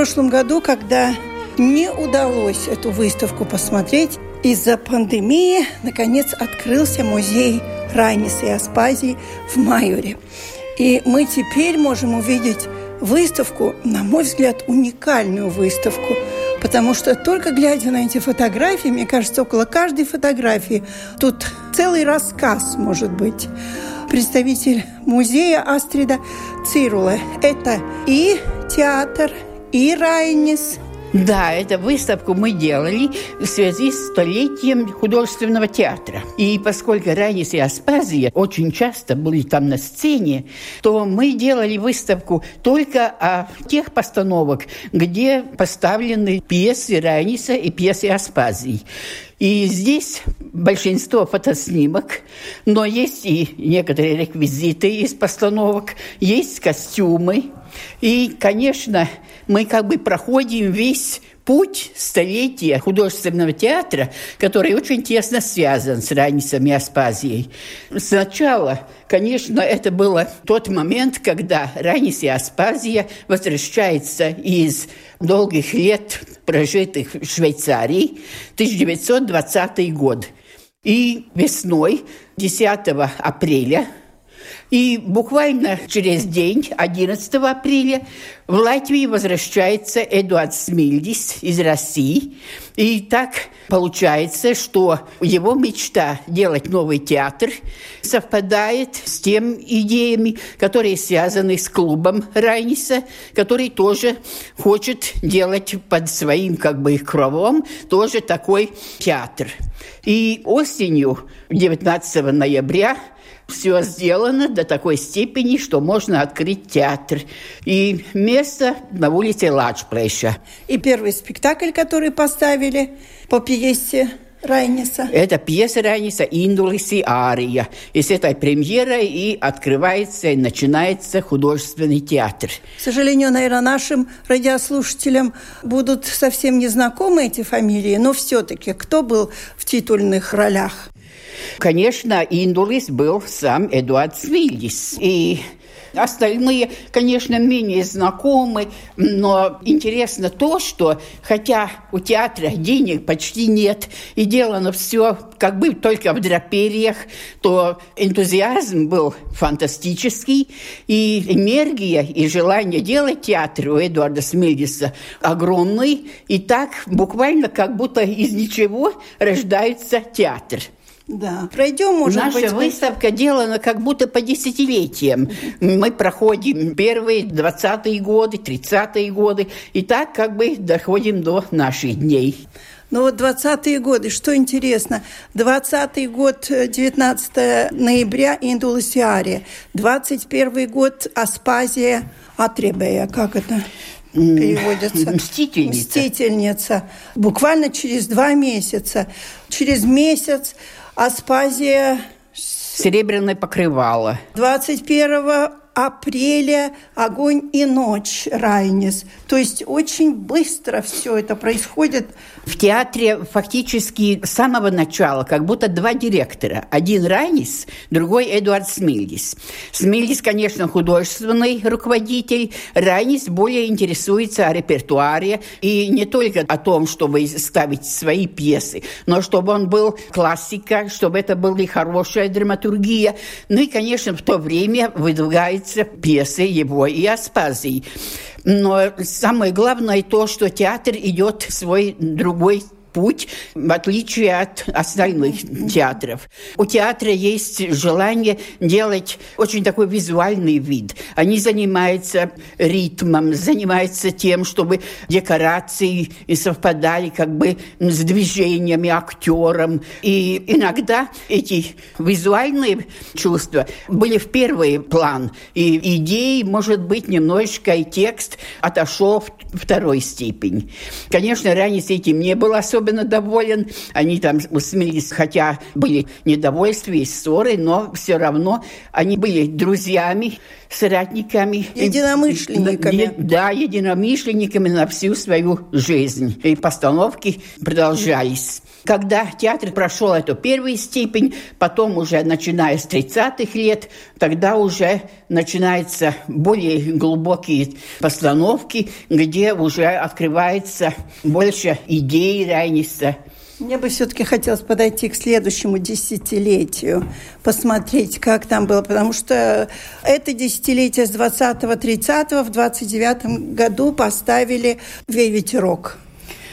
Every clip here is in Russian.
Прошлом году, когда не удалось эту выставку посмотреть, из-за пандемии, наконец, открылся музей Райниса и Аспазии в Майоре. И мы теперь можем увидеть выставку, на мой взгляд, уникальную выставку, потому что только глядя на эти фотографии, мне кажется, около каждой фотографии тут целый рассказ может быть. Представитель музея Астрида Цирула. Это и театр, и Райнис – да, эту выставку мы делали в связи с столетием художественного театра. И поскольку Ранис и Аспазия очень часто были там на сцене, то мы делали выставку только о тех постановок, где поставлены пьесы Раниса и пьесы Аспазии. И здесь большинство фотоснимок, но есть и некоторые реквизиты из постановок, есть костюмы. И, конечно, мы как бы проходим весь путь столетия художественного театра, который очень тесно связан с Ранисом и Аспазией. Сначала, конечно, это был тот момент, когда Ранис и Аспазия возвращаются из долгих лет, прожитых в Швейцарии, 1920 год. И весной, 10 апреля и буквально через день, 11 апреля, в Латвии возвращается Эдуард Смильдис из России. И так получается, что его мечта делать новый театр совпадает с тем идеями, которые связаны с клубом Райниса, который тоже хочет делать под своим как бы кровом тоже такой театр. И осенью, 19 ноября, все сделано до такой степени, что можно открыть театр. И место на улице Ладжплейша. И первый спектакль, который поставили по пьесе Райниса. Это пьеса Райниса «Индулис и Ария». И с этой премьерой и открывается, и начинается художественный театр. К сожалению, наверное, нашим радиослушателям будут совсем незнакомы эти фамилии, но все-таки кто был в титульных ролях? Конечно, Индулис был сам Эдуард Свильдис. И Остальные, конечно, менее знакомы, но интересно то, что хотя у театра денег почти нет, и делано все как бы только в драпериях, то энтузиазм был фантастический, и энергия и желание делать театр у Эдуарда Смельдиса огромный, и так буквально как будто из ничего рождается театр. Да. Пройдем, может Наша быть... выставка делана как будто по десятилетиям. Мы проходим первые 20-е годы, 30-е годы, и так как бы доходим до наших дней. Ну вот 20-е годы, что интересно, 20-й год, 19 э, ноября, Индуласиария, 21 год, Аспазия, Атребея, как это? переводится. Мстительница. Мстительница. Буквально через два месяца. Через месяц Аспазия Серебряное покрывало. 21 апреля «Огонь и ночь» Райнис. То есть очень быстро все это происходит. В театре фактически с самого начала как будто два директора. Один Райнис, другой Эдуард Смильдис. Смильдис, конечно, художественный руководитель. Райнис более интересуется о репертуаре и не только о том, чтобы ставить свои пьесы, но чтобы он был классика, чтобы это была хорошая драматургия. Ну и, конечно, в то время выдвигается нравятся пьесы его и Аспазии. Но самое главное то, что театр идет свой другой путь, в отличие от остальных театров. У театра есть желание делать очень такой визуальный вид. Они занимаются ритмом, занимаются тем, чтобы декорации совпадали как бы с движениями актером. И иногда эти визуальные чувства были в первый план. И идеи, может быть, немножечко и текст отошел в второй степень. Конечно, ранее с этим не был особенно доволен. Они там усмелились, хотя были недовольства и ссоры, но все равно они были друзьями, соратниками. Единомышленниками. Да, единомышленниками на всю свою жизнь. И постановки продолжались. Когда театр прошел эту первую степень, потом уже начиная с 30-х лет, тогда уже начинаются более глубокие постановки, где уже открывается больше идей Райниса, мне бы все-таки хотелось подойти к следующему десятилетию, посмотреть, как там было, потому что это десятилетие с 20-30 в 29 году поставили «Ветерок».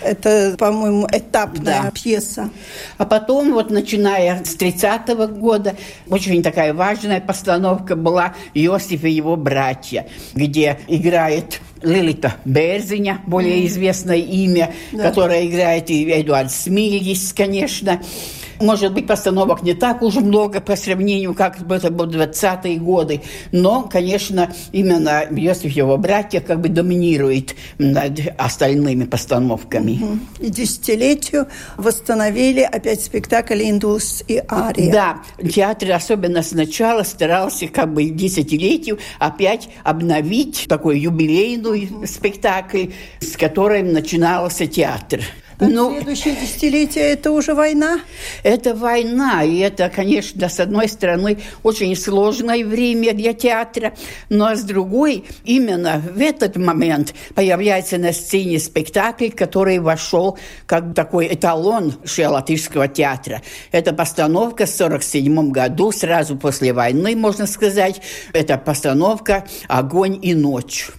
Это, по-моему, этапная да. пьеса. А потом, вот начиная с 30-го года, очень такая важная постановка была «Иосиф и его братья», где играет Лилита Берзиня, более известное имя, да. которое играет и Эдуард Смильгис, конечно. Может быть, постановок не так уж много по сравнению, как это было 20-е годы, но, конечно, именно Йосиф его братья как бы доминирует над остальными постановками. И десятилетию восстановили опять спектакль «Индус и Ария». Да, театр особенно сначала старался как бы десятилетию опять обновить такой юбилейный спектакль, с которым начинался театр. Ну, следующее десятилетие – это уже война? Это война, и это, конечно, с одной стороны, очень сложное время для театра, но с другой, именно в этот момент появляется на сцене спектакль, который вошел как такой эталон латышского театра. Это постановка в 1947 году, сразу после войны, можно сказать. Это постановка «Огонь и ночь».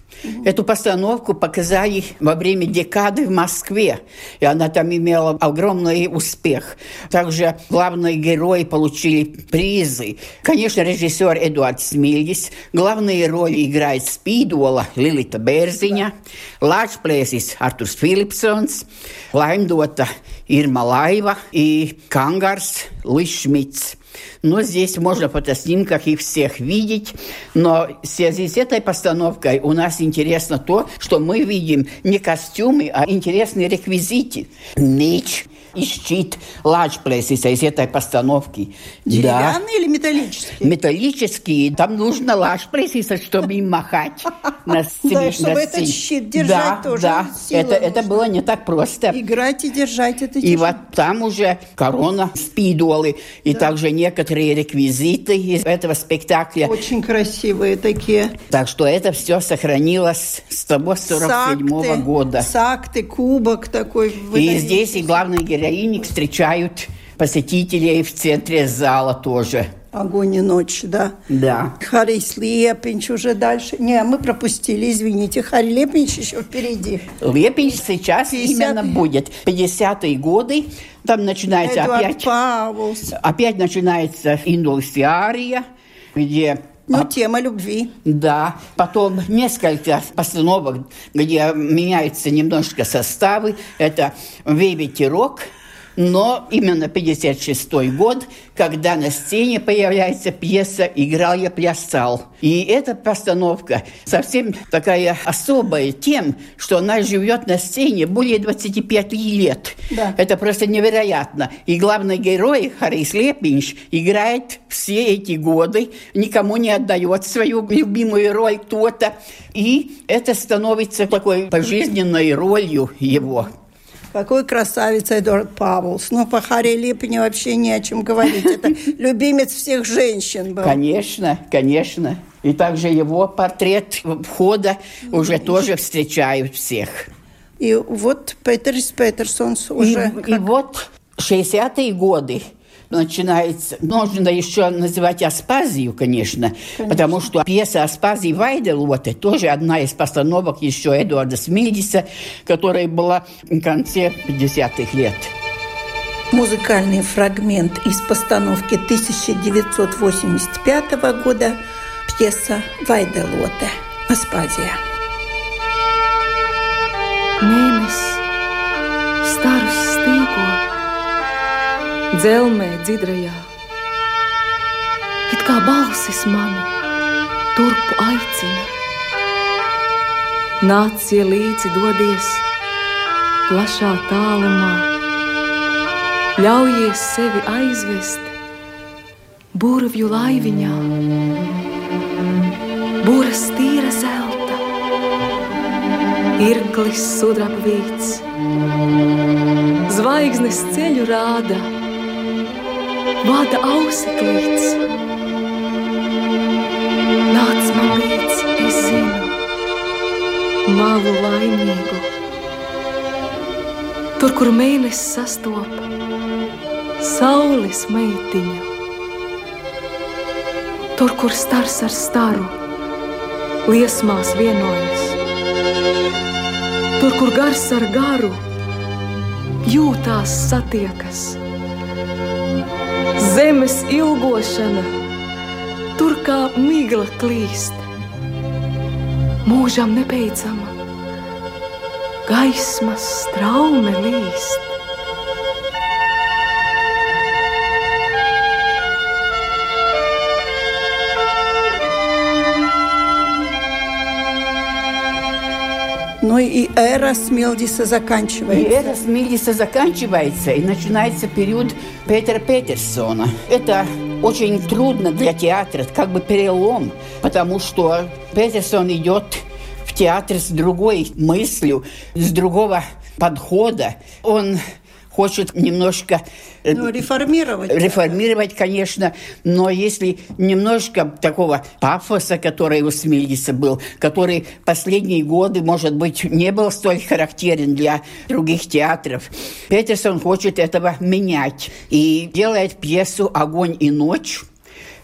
Эту постановку показали во время декады в Москве, и она там имела огромный успех. Также главные герои получили призы. Конечно, режиссер Эдуард Смильгис. Главные роли играет Спидола Лилита Берзиņa, Лāčplēsis Артурс Филипсонс, Лаймдота Ирма Лайва и Кангарс Лишмитс. Но здесь можно в фотоснимках их всех видеть. Но в связи с этой постановкой у нас интересно то, что мы видим не костюмы, а интересные реквизиты. Меч, и щит Лачплесиса из этой постановки. Деревянные да. или металлические? Металлические. Там нужно Лачплесиса, чтобы им махать. На да, чтобы этот щит держать тоже. Да, это, это было не так просто. Играть и держать это И вот там уже корона, Спидолы и также некоторые реквизиты из этого спектакля. Очень красивые такие. Так что это все сохранилось с того 47 -го года. Сакты, кубок такой. И здесь и главный герой героини встречают посетителей в центре зала тоже. Огонь и ночь, да? Да. Харис Лепинч уже дальше. Не, мы пропустили, извините. Харри Лепинч еще впереди. Лепинч сейчас 50... именно будет. 50-е годы. Там начинается Эдуард опять... Павлс. Опять начинается индусиария, где ну, а, тема любви. Да. Потом несколько постановок, где меняются немножко составы. Это «Вейветерок», но именно 56 год, когда на сцене появляется пьеса «Играл я, плясал». И эта постановка совсем такая особая тем, что она живет на сцене более 25 лет. Да. Это просто невероятно. И главный герой Харис Лепинш играет все эти годы, никому не отдает свою любимую роль кто-то. И это становится такой пожизненной ролью его. Какой красавица Эдуард Павлс. Ну, по Харри Липпене вообще не о чем говорить. Это любимец всех женщин был. Конечно, конечно. И также его портрет входа уже тоже встречают всех. И вот Петерс Петерсонс уже... И, и вот 60-е годы начинается, можно еще называть Аспазию, конечно, конечно. потому что пьеса Аспазии Вайделоте тоже одна из постановок еще Эдуарда Смильдиса, которая была в конце 50-х лет. Музыкальный фрагмент из постановки 1985 года пьеса Вайделоте «Аспазия». Mēnesis starus stīko, dzelmē dzidrajā. It kā balsis mani turpu aicina. Nāc, ja līdzi dodies plašā tālumā, ļaujies sevi aizvest burvju laiviņā, būras tīra zelta Irklis sudrabvīts, zvaigznes ceļu rāda, vada auseklīts. Nāc man līdz, es zinu, malu laimīgu. Tur, kur mēnesis sastopa saules meitiņu. Tur, kur stars ar staru liesmās vienojas Tur, kur gars ar garu jūtās satiekas, zemes ilgošana, tur kā migla klīst, mūžam nebeidzama, gaismas traume līst. Ну и эра Смилдиса заканчивается. И эра Смилдиса заканчивается, и начинается период Петера Петерсона. Это очень трудно для театра, как бы перелом, потому что Петерсон идет в театр с другой мыслью, с другого подхода. Он хочет немножко... Э, ну, реформировать. Реформировать, конечно, но если немножко такого пафоса, который у Смильдиса был, который последние годы, может быть, не был столь характерен для других театров, Петерсон хочет этого менять и делает пьесу «Огонь и ночь»,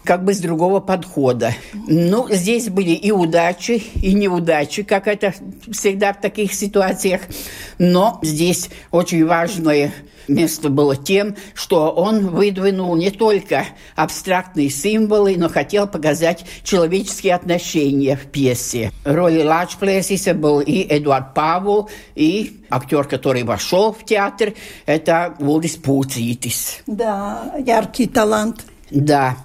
как бы с другого подхода. Ну, здесь были и удачи, и неудачи, как это всегда в таких ситуациях. Но здесь очень важное место было тем, что он выдвинул не только абстрактные символы, но хотел показать человеческие отношения в пьесе. Роли Лачплесиса был и Эдуард Павел, и актер, который вошел в театр, это Вулис Пуцитис. Да, яркий талант. Да.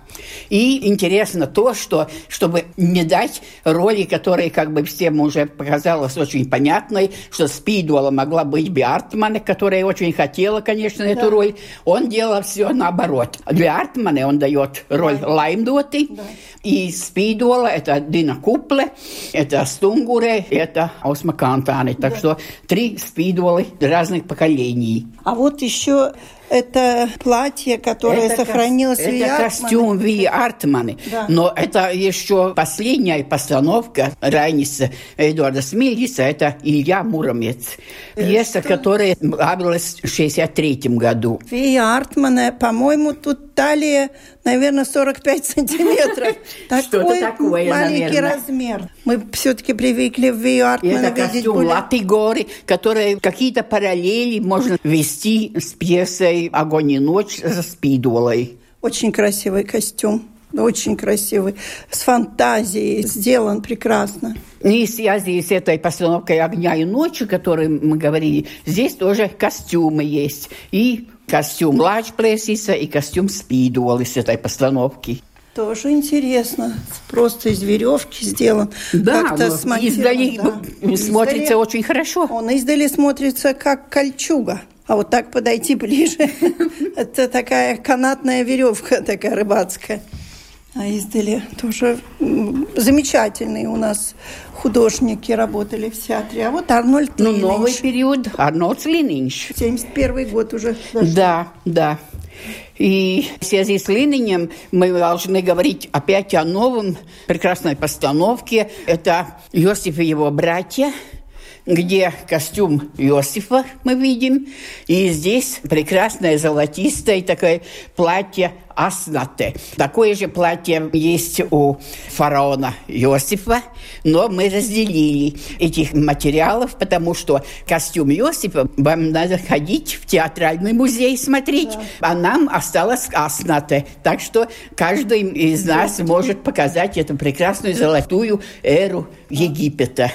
И интересно то, что, чтобы не дать роли, которые как бы всем уже показалось очень понятной, что Спидуэлла могла быть Биартмана, которая очень хотела, конечно, да. эту роль, он делал все наоборот. Для Артмана он дает роль да. Лаймдоты, да. и Спидуэлла это Дина Купле, это Стунгуре, это Осма Кантане. Так да. что три Спидуэллы разных поколений. А вот еще это платье, которое это сохранилось ко- Это костюм Ви Артманы. Да. Но это еще последняя постановка Райниса Эдуарда Смильгиса. Это Илья Муромец. Э, Пьеса, Что? которая авилась в 63 году. Ви Артмана, по-моему, тут талия, наверное, 45 сантиметров. Такой такое, маленький размер. Мы все-таки привыкли в Ви Артмана Это костюм Латыгори, которые какие-то параллели можно вести с пьесой «Огонь и ночь» за Спидолой. Очень красивый костюм. Очень красивый, с фантазией, сделан прекрасно. И в связи с этой постановкой «Огня и ночи», о которой мы говорили, здесь тоже костюмы есть. И костюм Лачплесиса, и костюм Спидуэлл из этой постановки. Тоже интересно. Просто из веревки сделан. Да, как-то издали да. смотрится издали, очень хорошо. Он издали смотрится как кольчуга. А вот так подойти ближе, это такая канатная веревка такая рыбацкая. А издали тоже замечательные у нас художники работали в театре. А вот Арнольд Ну, новый период. Арнольд Лининш. 71 год уже. Даже. Да, да. И в связи с Лининем мы должны говорить опять о новом прекрасной постановке. Это Иосиф и его братья – где костюм Иосифа мы видим, и здесь прекрасное золотистое такое платье Аснате. Такое же платье есть у фараона Иосифа, но мы разделили этих материалов, потому что костюм Иосифа вам надо ходить в театральный музей смотреть, да. а нам осталось Аснате. Так что каждый из нас может показать эту прекрасную золотую эру Египета.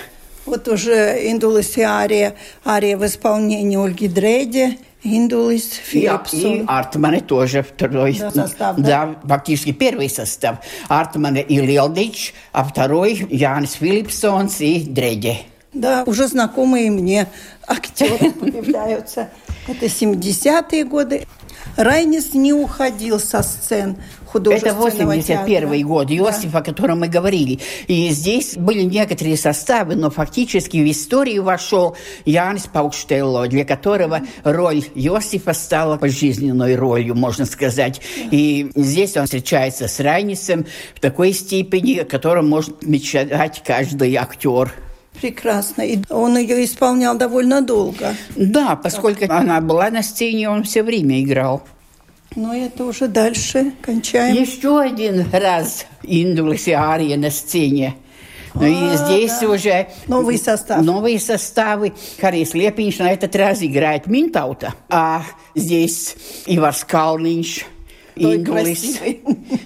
Вот уже Индулис и ария, ария в исполнении Ольги Дреди – Индулис, Филипсон. и Артмане тоже второй. Да, состав, да? да, фактически первый состав. Артмане и Лелдич, а второй Янис Филипсонс и Дреди. Да, уже знакомые мне актеры появляются. Это 70-е годы. Райнис не уходил со сцен художественного Это 81 театра. год, Иосиф, да. о котором мы говорили. И здесь были некоторые составы, но фактически в историю вошел Янис Паукштелло, для которого роль Иосифа стала пожизненной ролью, можно сказать. И здесь он встречается с Райнисом в такой степени, о котором может мечтать каждый актер. Прекрасно. И он ее исполнял довольно долго. Да, поскольку она была на сцене, он все время играл. Но это уже дальше кончаем. Еще один раз Индулис и Ария на сцене. Ну и а, здесь да. уже новый состав. Новые составы. Харис Лепинш на этот раз играет Минтаута. А здесь Ивар Скалнинш, Индулис.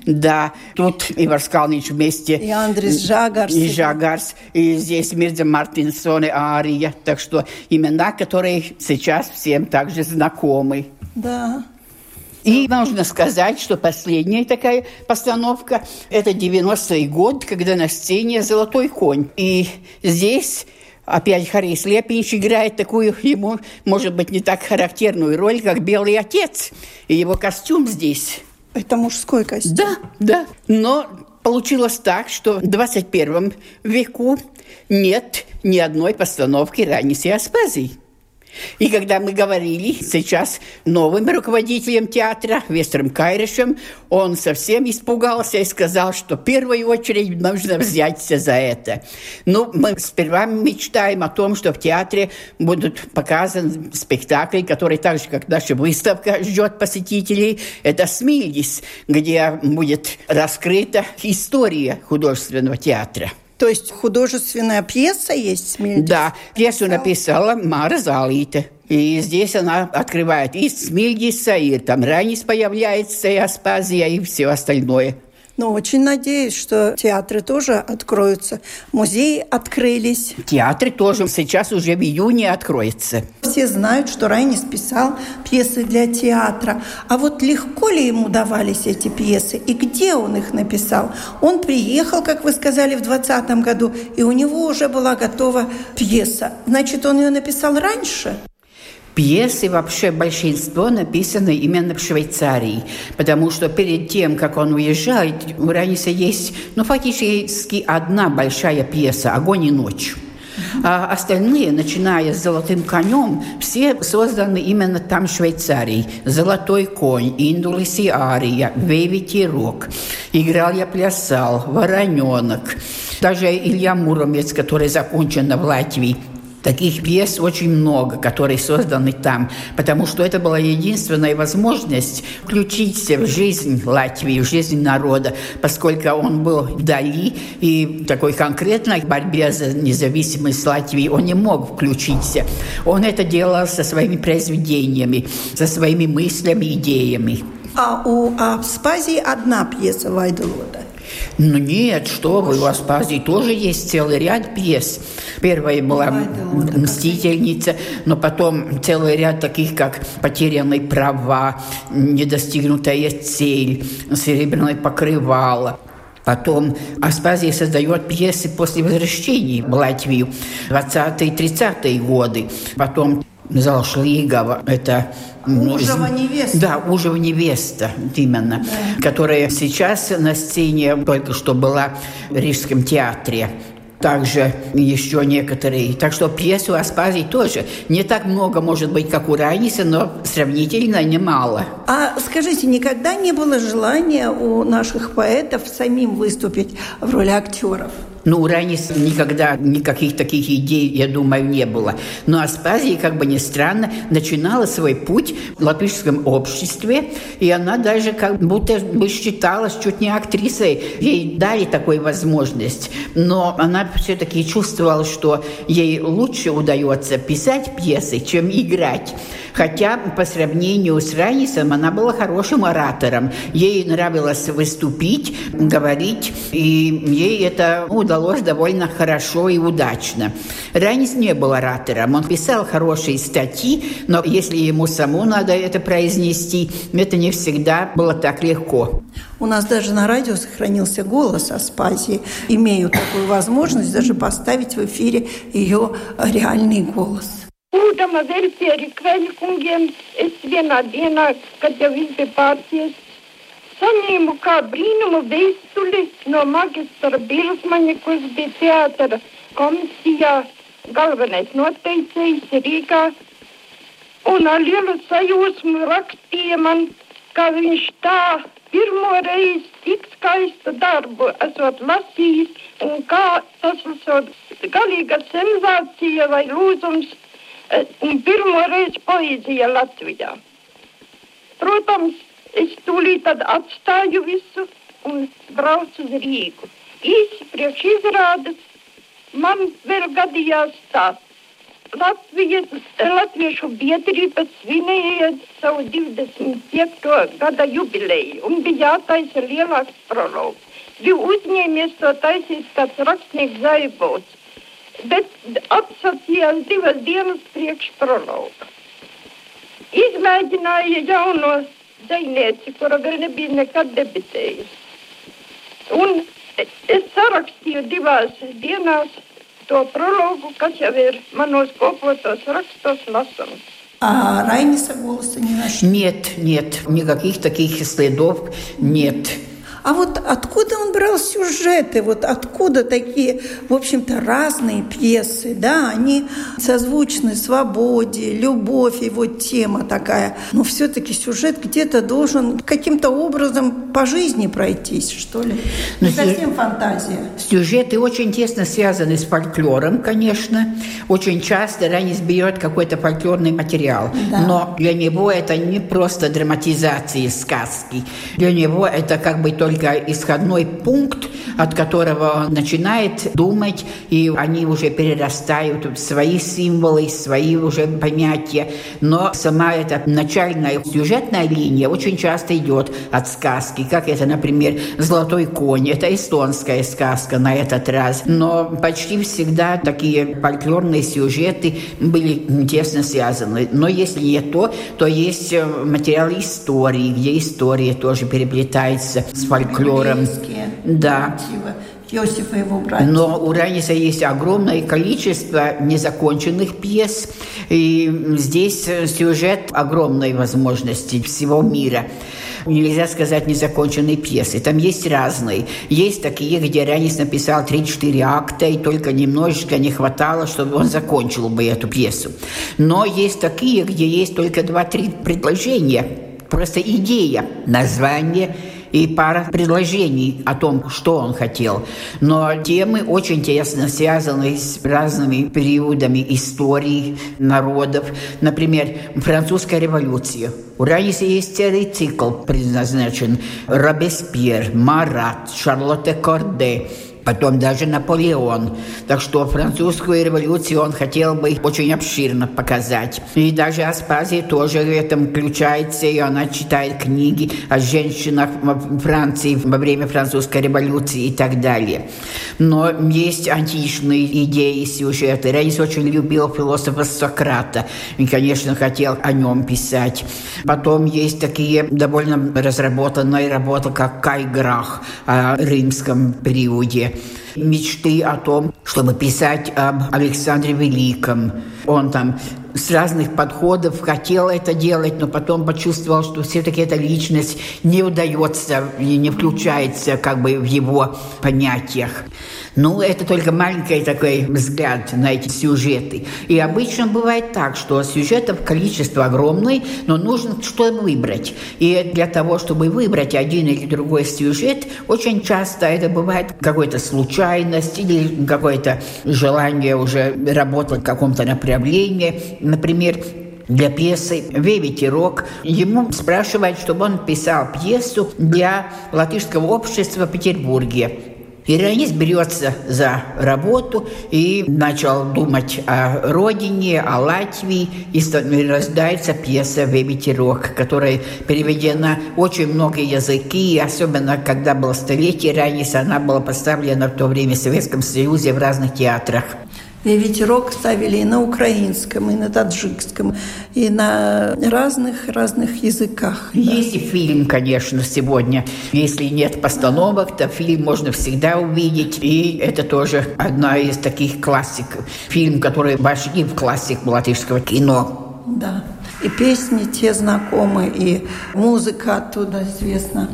Да, тут Ивар Скалнич вместе. И Андрис Жагарс. И Жагарс. И здесь Мирза Мартинсон и Ария. Так что имена, которые сейчас всем также знакомы. Да. И нужно сказать, что последняя такая постановка – это 90-й год, когда на сцене «Золотой конь». И здесь опять Харис Лепинч играет такую ему, может быть, не так характерную роль, как «Белый отец». И его костюм здесь. Это мужской костюм? Да, да. Но получилось так, что в 21 веку нет ни одной постановки Ранниси Аспазии. И когда мы говорили сейчас новым руководителем театра, Вестером Кайришем, он совсем испугался и сказал, что в первую очередь нужно взяться за это. Ну, мы сперва мечтаем о том, что в театре будут показаны спектакли, которые так же, как наша выставка ждет посетителей. Это «Смильдис», где будет раскрыта история художественного театра. То есть художественная пьеса есть Смильдис? Да, пьесу написала Мара Залита. И здесь она открывает и Смильдиса, и там Ранис появляется, и Аспазия, и все остальное. Но очень надеюсь, что театры тоже откроются. Музеи открылись. Театры тоже сейчас уже в июне откроются. Все знают, что Райнис писал пьесы для театра. А вот легко ли ему давались эти пьесы? И где он их написал? Он приехал, как вы сказали, в 2020 году, и у него уже была готова пьеса. Значит, он ее написал раньше? Пьесы вообще большинство написаны именно в Швейцарии, потому что перед тем, как он уезжает, у Раниса есть, ну, фактически одна большая пьеса «Огонь и ночь». А остальные, начиная с «Золотым конем», все созданы именно там, в Швейцарии. «Золотой конь», «Индулис и Ария», «Вейветерок», «Играл я плясал», «Вороненок». Даже Илья Муромец, который закончен в Латвии, Таких пьес очень много, которые созданы там, потому что это была единственная возможность включиться в жизнь Латвии, в жизнь народа, поскольку он был вдали и такой конкретной борьбе за независимость Латвии он не мог включиться. Он это делал со своими произведениями, со своими мыслями, идеями. А у Аспазии одна пьеса Вайделода. Ну нет, что вы, у Аспазии тоже есть целый ряд пьес. Первая была «Мстительница», но потом целый ряд таких, как «Потерянные права», «Недостигнутая цель», «Серебряное покрывало». Потом Аспазия создает пьесы после возвращения в Латвию 20-30-е годы. Потом зал Шлигова, это Ужева невеста. Да, Ужева невеста, именно. Да. Которая сейчас на сцене только что была в Рижском театре также еще некоторые. Так что пьес у Аспазии тоже не так много, может быть, как у Райниса, но сравнительно немало. А скажите, никогда не было желания у наших поэтов самим выступить в роли актеров? Ну, у Ранис никогда никаких таких идей, я думаю, не было. Но Аспазия, как бы ни странно, начинала свой путь в латышском обществе, и она даже как будто бы считалась чуть не актрисой. Ей дали такую возможность. Но она все-таки чувствовала, что ей лучше удается писать пьесы, чем играть. Хотя по сравнению с Ранисом она была хорошим оратором. Ей нравилось выступить, говорить, и ей это удалось довольно хорошо и удачно. Ранис не был оратором. Он писал хорошие статьи, но если ему саму надо это произнести, это не всегда было так легко. У нас даже на радио сохранился голос Аспазии. Имею такую возможность даже поставить в эфире ее реальный голос. Būdama vēl pie Rikveļa kungiem, es viņš bija pārcies, saņēmu kā brīnumu vēstuli no magistra Bilsmaņa, kurš bija teātra komisijā galvenais noteicējs Rīgā. Un ar lielu sajūsmu rakstīja man, ka viņš tā pirmo reizi tik skaistu darbu esot lasījis un kā tas esot galīga sensācija vai lūzums un pirmo reizi poēzija Latvijā. Protams, es tūlīt tad atstāju visu un braucu uz Rīgu. Īsi priekš izrādes man vēl gadījās tā. Latvijas, Latviešu biedrība svinēja savu 25. gada jubileju un bija jātaisa lielāks prologs. Bija uzņēmies to taisīt kāds rakstnieks Zaibots bet atsacījās divas dienas priekš prologu. Izmēģināja jauno dzinieci, kura vēl nebija nekad debitējusi. Un es sarakstīju divās dienās to prologu, kas jau ir manos kopotos rakstos lasams. А Райниса голоса не нашли? Нет, нет, никаких таких следов нет. А вот откуда он брал сюжеты? Вот откуда такие, в общем-то, разные пьесы, да? Они созвучны свободе, любовь, вот тема такая. Но все-таки сюжет где-то должен каким-то образом по жизни пройтись, что ли? Не совсем фантазия. Сюжеты очень тесно связаны с фольклором, конечно. Очень часто Ранис берет какой-то фольклорный материал. Да. Но для него это не просто драматизация сказки. Для него это как бы только только исходной пункт, от которого он начинает думать, и они уже перерастают в свои символы, свои уже понятия. Но сама эта начальная сюжетная линия очень часто идет от сказки, как это, например, «Золотой конь». Это эстонская сказка на этот раз. Но почти всегда такие фольклорные сюжеты были тесно связаны. Но если не то, то есть э, материал истории, где история тоже переплетается с фольклором фольклором. Да. Иосифа его братьев. Но у Раниса есть огромное количество незаконченных пьес, и здесь сюжет огромной возможности всего мира нельзя сказать незаконченные пьесы. Там есть разные. Есть такие, где Ранис написал 3-4 акта, и только немножечко не хватало, чтобы он закончил бы эту пьесу. Но есть такие, где есть только 2-3 предложения. Просто идея, название – и пара предложений о том, что он хотел. Но темы очень тесно связаны с разными периодами истории народов. Например, французская революция. У Раисы есть целый цикл предназначен Робеспьер, Марат, Шарлотте Корде – потом даже Наполеон. Так что французскую революцию он хотел бы очень обширно показать. И даже Аспазия тоже в этом включается, и она читает книги о женщинах Франции во время французской революции и так далее. Но есть античные идеи, сюжеты. Рейс очень любил философа Сократа и, конечно, хотел о нем писать. Потом есть такие довольно разработанные работы, как Кайграх о римском периоде Mm-hmm. Мечты о том, чтобы писать об Александре Великом. Он там с разных подходов хотел это делать, но потом почувствовал, что все-таки эта личность не удается и не включается как бы в его понятиях. Ну, это только маленький такой взгляд на эти сюжеты. И обычно бывает так, что сюжетов количество огромное, но нужно что-то выбрать. И для того, чтобы выбрать один или другой сюжет, очень часто это бывает какой-то случай случайность или какое-то желание уже работать в каком-то направлении. Например, для пьесы «Веветерок». Ему спрашивают, чтобы он писал пьесу для латышского общества в Петербурге. Иранист берется за работу и начал думать о родине, о Латвии, и рождается пьеса «Веветерок», которая переведена очень много языки, и особенно когда было столетие Ираниса, она была поставлена в то время в Советском Союзе в разных театрах. Ветерок ставили и на украинском, и на таджикском, и на разных-разных языках. Есть да. и фильм, конечно, сегодня. Если нет постановок, то фильм можно всегда увидеть. И это тоже одна из таких классик. Фильм, который вошли в классик латышского кино. Да. И песни те знакомы, и музыка оттуда известна.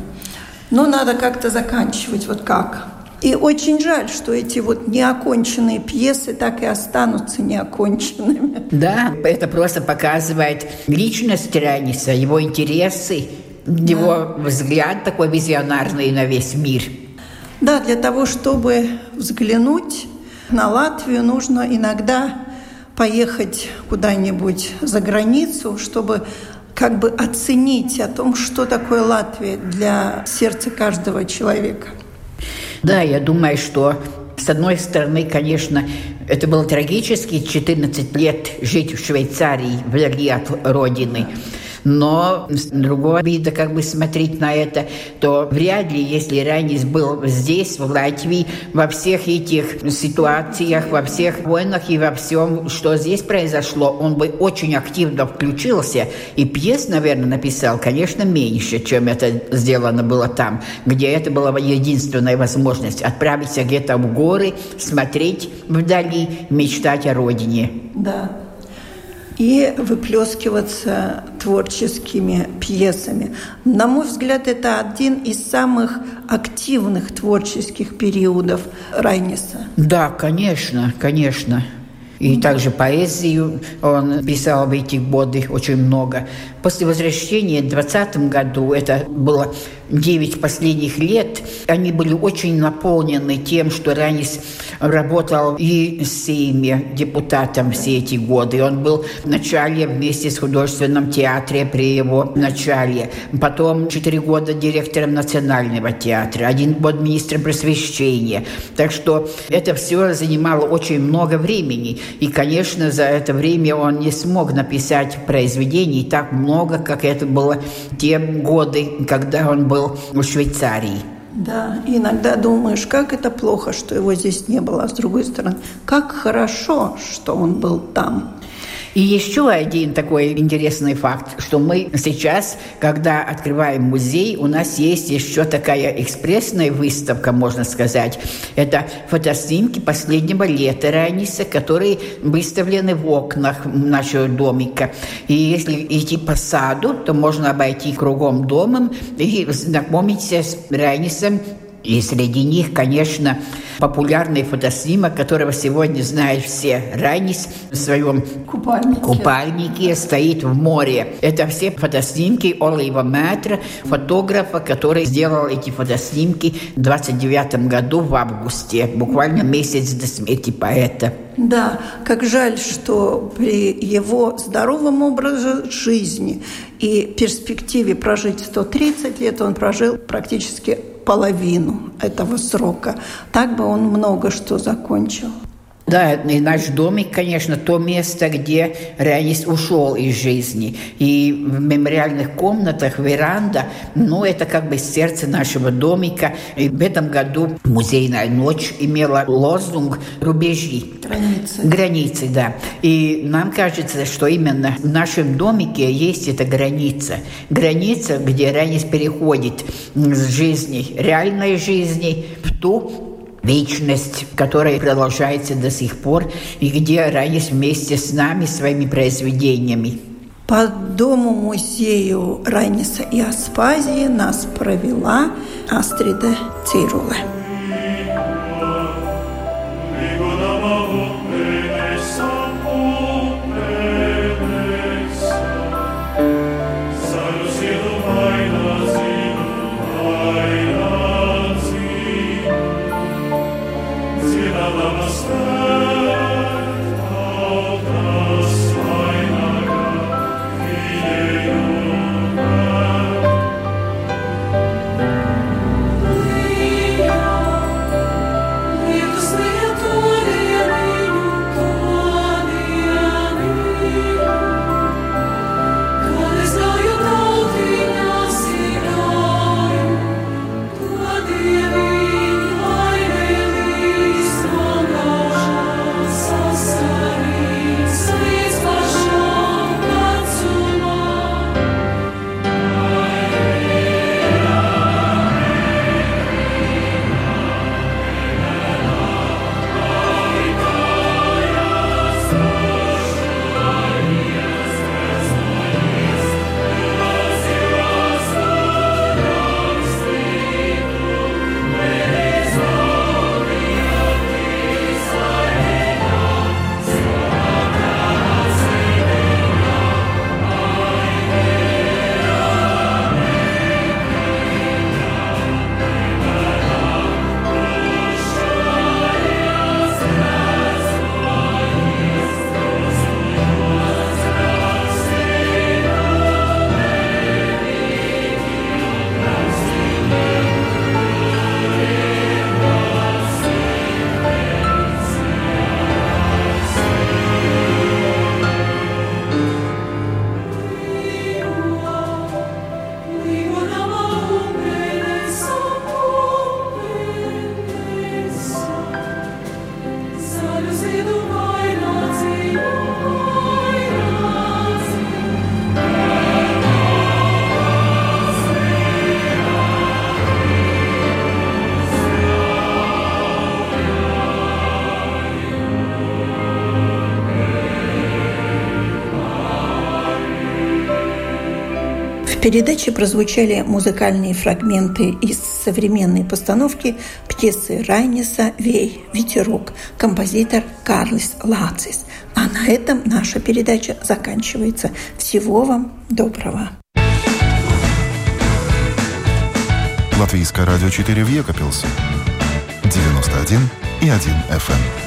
Но надо как-то заканчивать. Вот как? И очень жаль, что эти вот неоконченные пьесы так и останутся неоконченными. Да, это просто показывает личность Раниса, его интересы, да. его взгляд такой визионарный на весь мир. Да, для того, чтобы взглянуть на Латвию, нужно иногда поехать куда-нибудь за границу, чтобы как бы оценить о том, что такое Латвия для сердца каждого человека. Да, я думаю, что с одной стороны, конечно, это было трагически 14 лет жить в Швейцарии вдали от родины. Но с другого вида как бы смотреть на это, то вряд ли, если Ранис был здесь, в Латвии, во всех этих ситуациях, во всех войнах и во всем, что здесь произошло, он бы очень активно включился. И пьес, наверное, написал, конечно, меньше, чем это сделано было там, где это была единственная возможность отправиться где-то в горы, смотреть вдали, мечтать о родине. Да и выплескиваться творческими пьесами. На мой взгляд, это один из самых активных творческих периодов Райниса. Да, конечно, конечно. И также поэзию он писал в эти годы очень много. После возвращения в 20 году, это было 9 последних лет, они были очень наполнены тем, что Ранис работал и с Сейме депутатом все эти годы. Он был в начале вместе с художественным театре при его начале. Потом 4 года директором Национального театра, один год министром просвещения. Так что это все занимало очень много времени. И, конечно, за это время он не смог написать произведений так много, много, как это было те годы, когда он был в Швейцарии. Да, иногда думаешь, как это плохо, что его здесь не было, а с другой стороны, как хорошо, что он был там. И еще один такой интересный факт, что мы сейчас, когда открываем музей, у нас есть еще такая экспрессная выставка, можно сказать. Это фотоснимки последнего лета Раниса, которые выставлены в окнах нашего домика. И если идти по саду, то можно обойти кругом домом и знакомиться с Ранисом и среди них, конечно, популярный фотоснимок, которого сегодня знают все. Ранис в своем купальнике. купальнике стоит в море. Это все фотоснимки Олива Мэтра, фотографа, который сделал эти фотоснимки в 29 году в августе, буквально месяц до смерти поэта. Да, как жаль, что при его здоровом образе жизни и перспективе прожить 130 лет он прожил практически половину этого срока. Так бы он много что закончил. Да, и наш домик, конечно, то место, где Рянис ушел из жизни. И в мемориальных комнатах веранда, ну, это как бы сердце нашего домика. И в этом году музейная ночь имела лозунг «Рубежи». Границы. Границы, да. И нам кажется, что именно в нашем домике есть эта граница. Граница, где Рянис переходит с жизни, реальной жизни, в ту, вечность, которая продолжается до сих пор, и где Ранис вместе с нами, своими произведениями. По дому-музею Райниса и Аспазии нас провела Астрида Цируле. Передаче прозвучали музыкальные фрагменты из современной постановки пьесы Райниса «Вей, ветерок», композитор Карлис Лацис. А на этом наша передача заканчивается. Всего вам доброго. Латвийское радио 4 в Екапилсе. 91 и 1 FM.